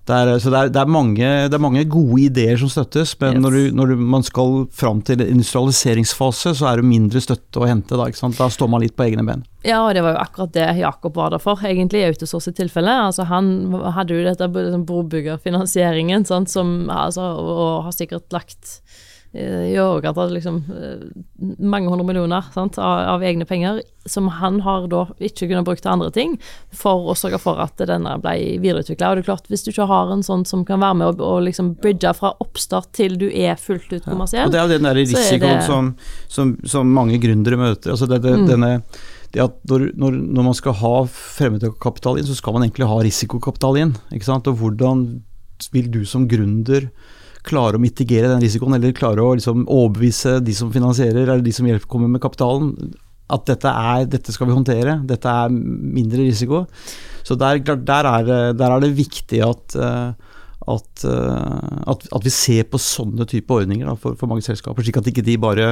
Det er, så det er, det, er mange, det er mange gode ideer som støttes, men Yes. når, du, når du, man skal fram til industrialiseringsfase, så er det mindre støtte å hente. Da, da står man litt på egne ben. Ja, og det var jo akkurat det Jakob var der for, egentlig i Autosource sitt tilfelle. Altså, han hadde jo dette liksom, brobyggerfinansieringen, sant, som altså, og har sikkert lagt i overkant av liksom, eh, mange hundre millioner sant, av, av egne penger, som han har da ikke kunnet bruke til andre ting, for å sørge for at denne ble videreutvikla. Og det er klart, hvis du ikke har en sånn som kan være med og, og liksom bridge fra oppstart til du er fullt ut kommersiell, Og det er jo den der er risikoen det- som, som, som mange gründere møter. Altså det, det, Mm. denne, det at når, når, når man skal ha fremmedkapital inn, så skal man egentlig ha risikokapital inn. Ikke sant? Og hvordan vil du som gründer klare å mitigere den risikoen, eller klare å liksom overbevise de som finansierer, eller de som hjelper, kommer med kapitalen, at dette, er, dette skal vi håndtere, dette er mindre risiko. Så der, der, er, der er det viktig at, eh, at, eh, at, at vi ser på sånne type ordninger da, for, for mange selskaper, slik at ikke de bare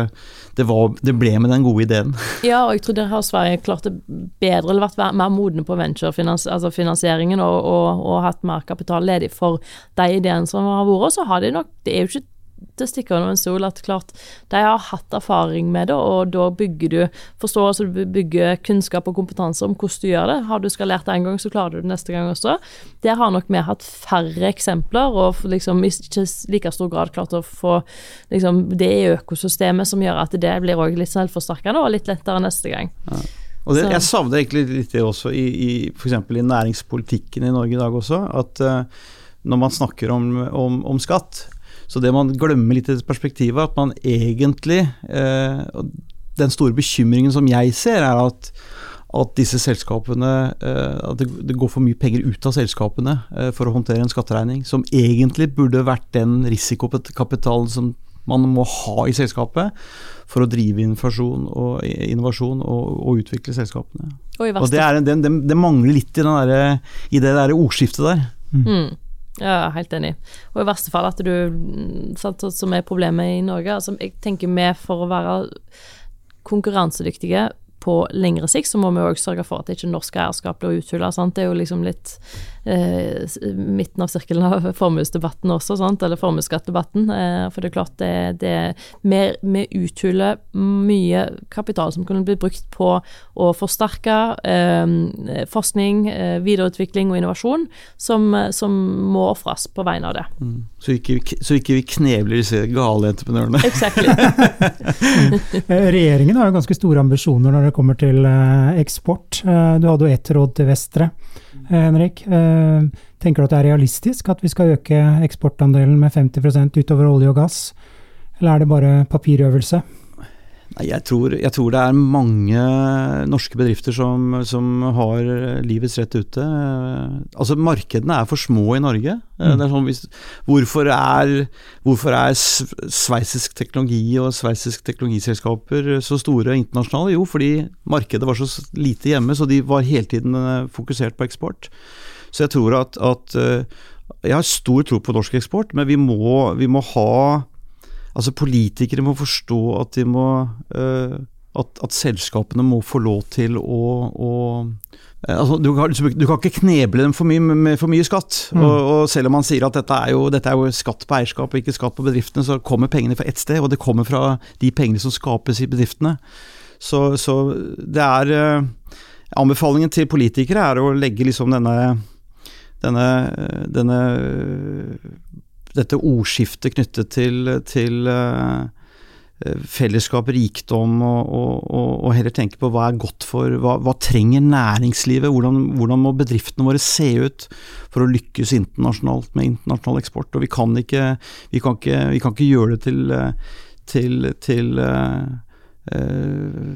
det, var, det ble med den gode ideen. *laughs* Ja, og jeg tror der har Sverige klart det bedre, eller vært mer modne på venturefinansieringen altså og, og, og hatt mer kapital ledig for de ideene som har vært. Så har de nok Det er jo ikke til å stikke under en stol at klart de har hatt erfaring med det, og da bygger du forståelse, du bygger kunnskap og kompetanse om hvordan du gjør det. Har du skalert det en gang, så klarer du det neste gang også. Der har nok vi hatt færre eksempler, og liksom i like stor grad klart å få liksom, det økosystemet som gjør at det blir også litt selvforsterkende og litt lettere neste gang. Og det, jeg savner egentlig litt det også i, i f.eks. i næringspolitikken i Norge i dag også. At uh, når man snakker om, om, om skatt, Så det man glemmer litt i perspektivet, at man egentlig eh, Den store bekymringen som jeg ser, er at, at disse selskapene eh, At det, det, går for mye penger ut av selskapene eh, for å håndtere en skatteregning, som egentlig burde vært den risikokapitalen som man må ha i selskapet for å drive inflasjon og innovasjon og, og utvikle selskapene. Og, og det, er, det, det, mangler litt i, der, i det der ordskiftet der. Mm. Mm. Ja, helt enig. Og i verste fall at du sant, Som er problemet i Norge. Altså, jeg tenker vi for å være konkurransedyktige på lengre sikt, så må vi òg sørge for at ikke norsk eierskap blir uthula. Det er jo liksom litt midten av sirkelen av formuesdebatten også, sant? eller formuesskattdebatten. Eh, for det er klart det, det Vi uthuler mye kapital som kunne blitt brukt på å forsterke eh, forskning, eh, videreutvikling og innovasjon, som, som må ofres på vegne av det. Mm. Så ikke, så ikke vi knebler disse gale entreprenørene. Exactly. *laughs* Eh, regjeringen har jo ganske store ambisjoner når det kommer til eh, eksport. Du hadde jo ett råd til Vestre. Eh, Henrik. Eh, tenker du at det er realistisk at vi skal øke eksportandelen med 50% utover olje og gass, eller er det bare papirøvelse? Nei, jeg tror, jeg tror, det er mange norske bedrifter som, som, har livets rett ute. Altså Markedene er for små i Norge. Mm. Sånn hvorfor, er, hvorfor er sveitsisk teknologi og sveitsisk teknologiselskaper så store internasjonale? Jo, fordi markedet var så lite hjemme, så de var hele tiden eh, fokusert på eksport. Så jeg tror at, at eh, Jeg har stor tro på norsk eksport, men vi må, vi må ha Altså Politikere må forstå at de må uh, at, at, selskapene må få lov til å, å uh, altså, du, kan, du, kan, ikke kneble dem for mye med for mye skatt. Mm. Og, og, selv om man sier at dette er, jo, dette er, jo, skatt på eierskap og ikke skatt på bedriftene, så kommer pengene fra ett sted, og det kommer fra de pengene som skapes i bedriftene. Så, så det er Anbefalingen til politikere er å legge liksom denne denne, denne dette ordskiftet knyttet til, til uh, fellesskap, rikdom, og, og, og, heller tenke på hva er godt for Hva, hva trenger næringslivet? Hvordan, hvordan, må bedriftene våre se ut for å lykkes internasjonalt med internasjonal eksport? Og vi kan ikke, vi kan ikke, vi kan ikke gjøre det til, til, til uh, uh,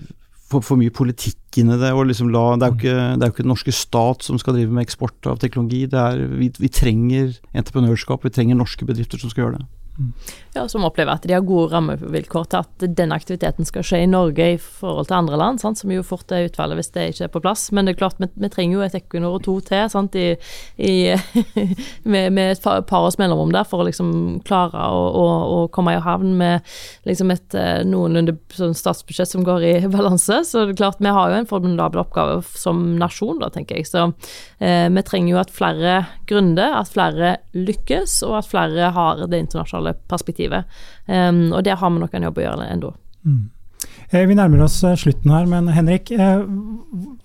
for, for, mye politikk inn i det. liksom la, det, er ikke, det er jo ikke den norske stat som skal drive med eksport av teknologi. Er, vi, vi, trenger entreprenørskap, vi trenger norske bedrifter som skal gjøre det. Ja, Som opplever at de har gode rammevilkår til at denne aktiviteten skal skje i Norge i forhold til andre land, sant? som jo fort er utfallet hvis det ikke er på plass. Men det er klart, vi, vi trenger jo et Equinor og to til sant? I, i, *laughs* med, med, et par års mellomrom der for å liksom klare å, å, å komme i havn med liksom et eh, noenlunde sånn statsbudsjett som går i *laughs* balanse. Så det er klart, vi har jo en formidabel oppgave som nasjon, da, tenker jeg. Så eh, vi trenger jo at flere gründer, at flere lykkes, og at flere har det internasjonale globale perspektivet. Um, og der har vi nok en jobb å gjøre ennå. Mm. Eh, vi nærmer oss eh, slutten her, men Henrik, eh,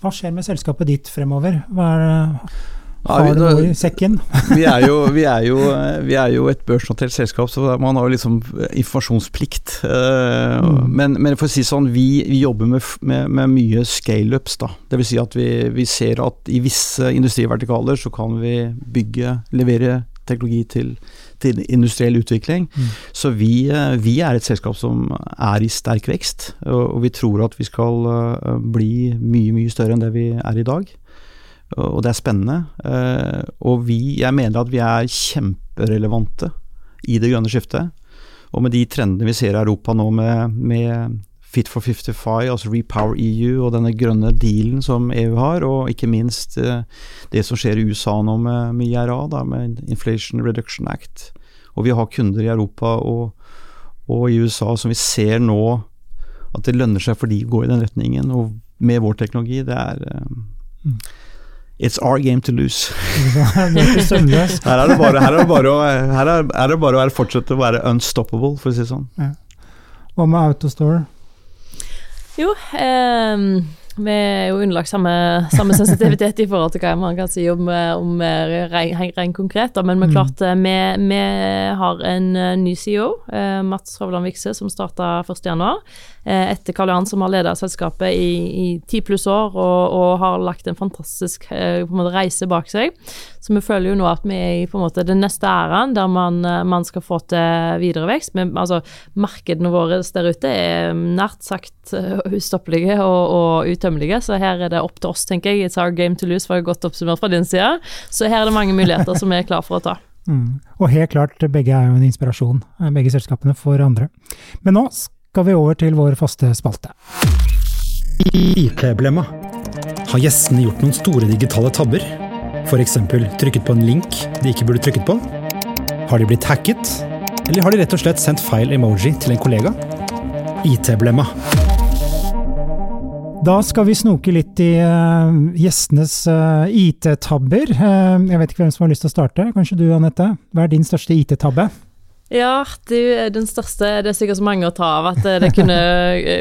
hva skjer med selskapet ditt fremover? Hva er det har du noe i sekken? vi, er jo, vi, er jo, *laughs* vi, er jo, et børsnotert selskap, så man har jo liksom informasjonsplikt. Mm. Men, men, for å si sånn, vi, vi jobber med, med, med mye scaleups. Dvs. Si at vi, ser at i visse industrivertikaler så kan vi bygge, levere teknologi til til industriell utvikling. Mm. Så vi, eh, vi, er et selskap som er i sterk vekst, og, vi tror at vi skal eh, bli mye, mye større enn det vi er i dag. Og det er spennende. Eh, og vi, jeg mener at vi er kjemperelevante i det grønne skiftet. Og med de trendene vi ser i Europa nå med, med Fit for 55, altså Repower EU og denne grønne dealen som EU har, og ikke minst eh, det som skjer i USA nå med, med IRA, da, med Inflation Reduction Act. Og vi har kunder i Europa og, og, i USA som vi ser nå at det lønner seg for de å gå i den retningen. Og med vår teknologi, det er um, It's our game to lose. *laughs* *laughs* her er det bare, her er det bare, å, her er, er det bare å fortsette å være unstoppable, for å si det sånn. Ja. Hva med Autostore? Jo, eh, Vi er jo underlagt samme, samme *laughs* sensitivitet i forhold til hva man kan si om, om rent konkret, men vi, klart, vi, vi har en ny CEO, Mats Hovland Vikse, som starta 1.1. Etter Karl Johan, som har ledet selskapet i ti pluss år og, og, har lagt en fantastisk en måte, reise bak seg. Så vi føler jo nå at vi er i på en måte den neste æraen der man, man skal få til videre vekst. Men altså, markedene våre der ute er nært sagt ustoppelige og, og utømmelige, så her er det opp til oss, tenker jeg. It's our game to lose, var godt oppsummert fra din side. Så her er det mange muligheter som vi er klar for å ta. *laughs* Mm. Og helt klart, begge er jo en inspirasjon, begge selskapene, for andre. Men nå skal vi over til vår faste spalte. IT-blemma. Har gjestene gjort noen store digitale tabber? F.eks. trykket på en link de ikke burde trykket på? Har de blitt hacket? Eller har de rett og slett sendt feil emoji til en kollega? IT-blemma. Da skal vi snoke litt i uh, gjestenes uh, IT-tabber. Uh, jeg vet ikke hvem som har lyst til å starte. Kanskje du, Anette. Hva er din største IT-tabbe? Ja, det er den største Det er sikkert så mange å ta av at det kunne,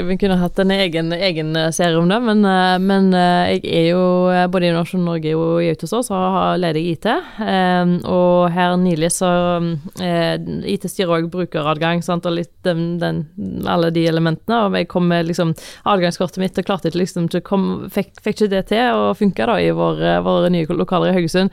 vi kunne hatt en egen, egen serie om det. Men, men, jeg er jo både i Innovasjon Norge og i Autosår, så leder jeg IT. Og her nylig så IT styrer òg brukeradgang sant, og litt den, den, alle de elementene. Og jeg kom med liksom adgangskortet mitt og klarte ikke liksom kom, fikk, fikk, ikke det til å funke da i våre, våre nye lokaler i Haugesund.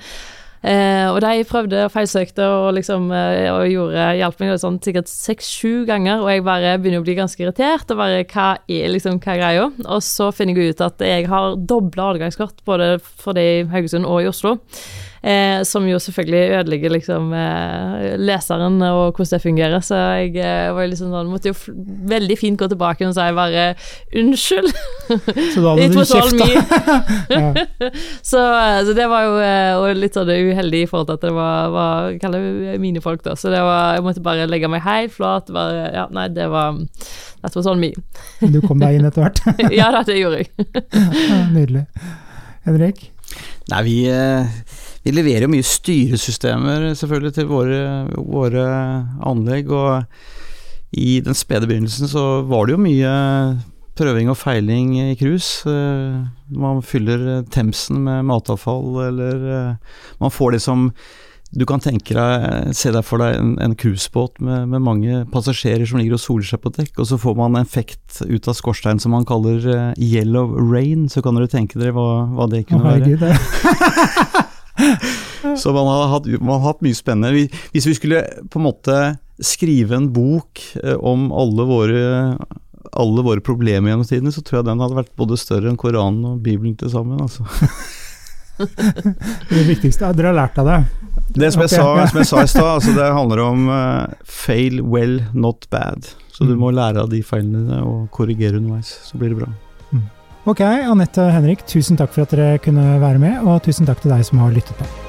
Eh, og de prøvde og feilsøkte og liksom eh, og gjorde, hjalp meg sånn sikkert seks-sju ganger, og jeg bare begynner å bli ganske irritert. Og bare hva er liksom, hva greia? Og så finner jeg ut at jeg har dobla adgangskort både for de i Haugesund og i Oslo. Eh, som jo selvfølgelig ødelegger liksom eh, leseren og hvordan det fungerer. Så jeg eh, var liksom sånn, måtte jo veldig fint gå tilbake og si bare unnskyld. *laughs* Så da hadde *laughs* du kjefta? *laughs* så, eh, så, det var jo eh, litt sånn uheldig i forhold til at det var, var kaller mine folk, da. Så det var, jeg måtte bare legge meg helt flat. Bare, ja, nei, det var Dette var sånn mye. du kom deg inn etter hvert? ja det gjorde jeg. Nydelig. Henrik? Nei, vi vi leverer jo mye styresystemer selvfølgelig til våre, våre anlegg. Og i den spede begynnelsen så var det jo mye prøving og feiling i cruise. Eh, man fyller Themsen med matavfall, eller eh, man får det som du kan tenke deg, se deg for deg en, en cruisebåt med, med, mange passasjerer som ligger og soler seg på dekk, og så får man en effekt ut av skorstein som man kaller yellow rain. Så kan dere tenke dere hva, hva det kunne oh, være. *laughs* Så man har, hatt, man har, hatt, mye spennende. Hvis vi skulle på en måte skrive en bok eh, om alle våre, alle våre problemer gjennom tidene, så tror jeg den hadde vært både større enn Koranen og Bibelen til sammen. Altså. det viktigste er at Dere har lært av det? Det som jeg, okay. sa, som jeg sa, i stad, altså det handler om uh, fail well, not bad. Så du mm. må lære av de feilene og korrigere underveis, så blir det bra. Ok, Anette og Henrik, tusen takk for at dere kunne være med, og tusen takk til deg som har lyttet på.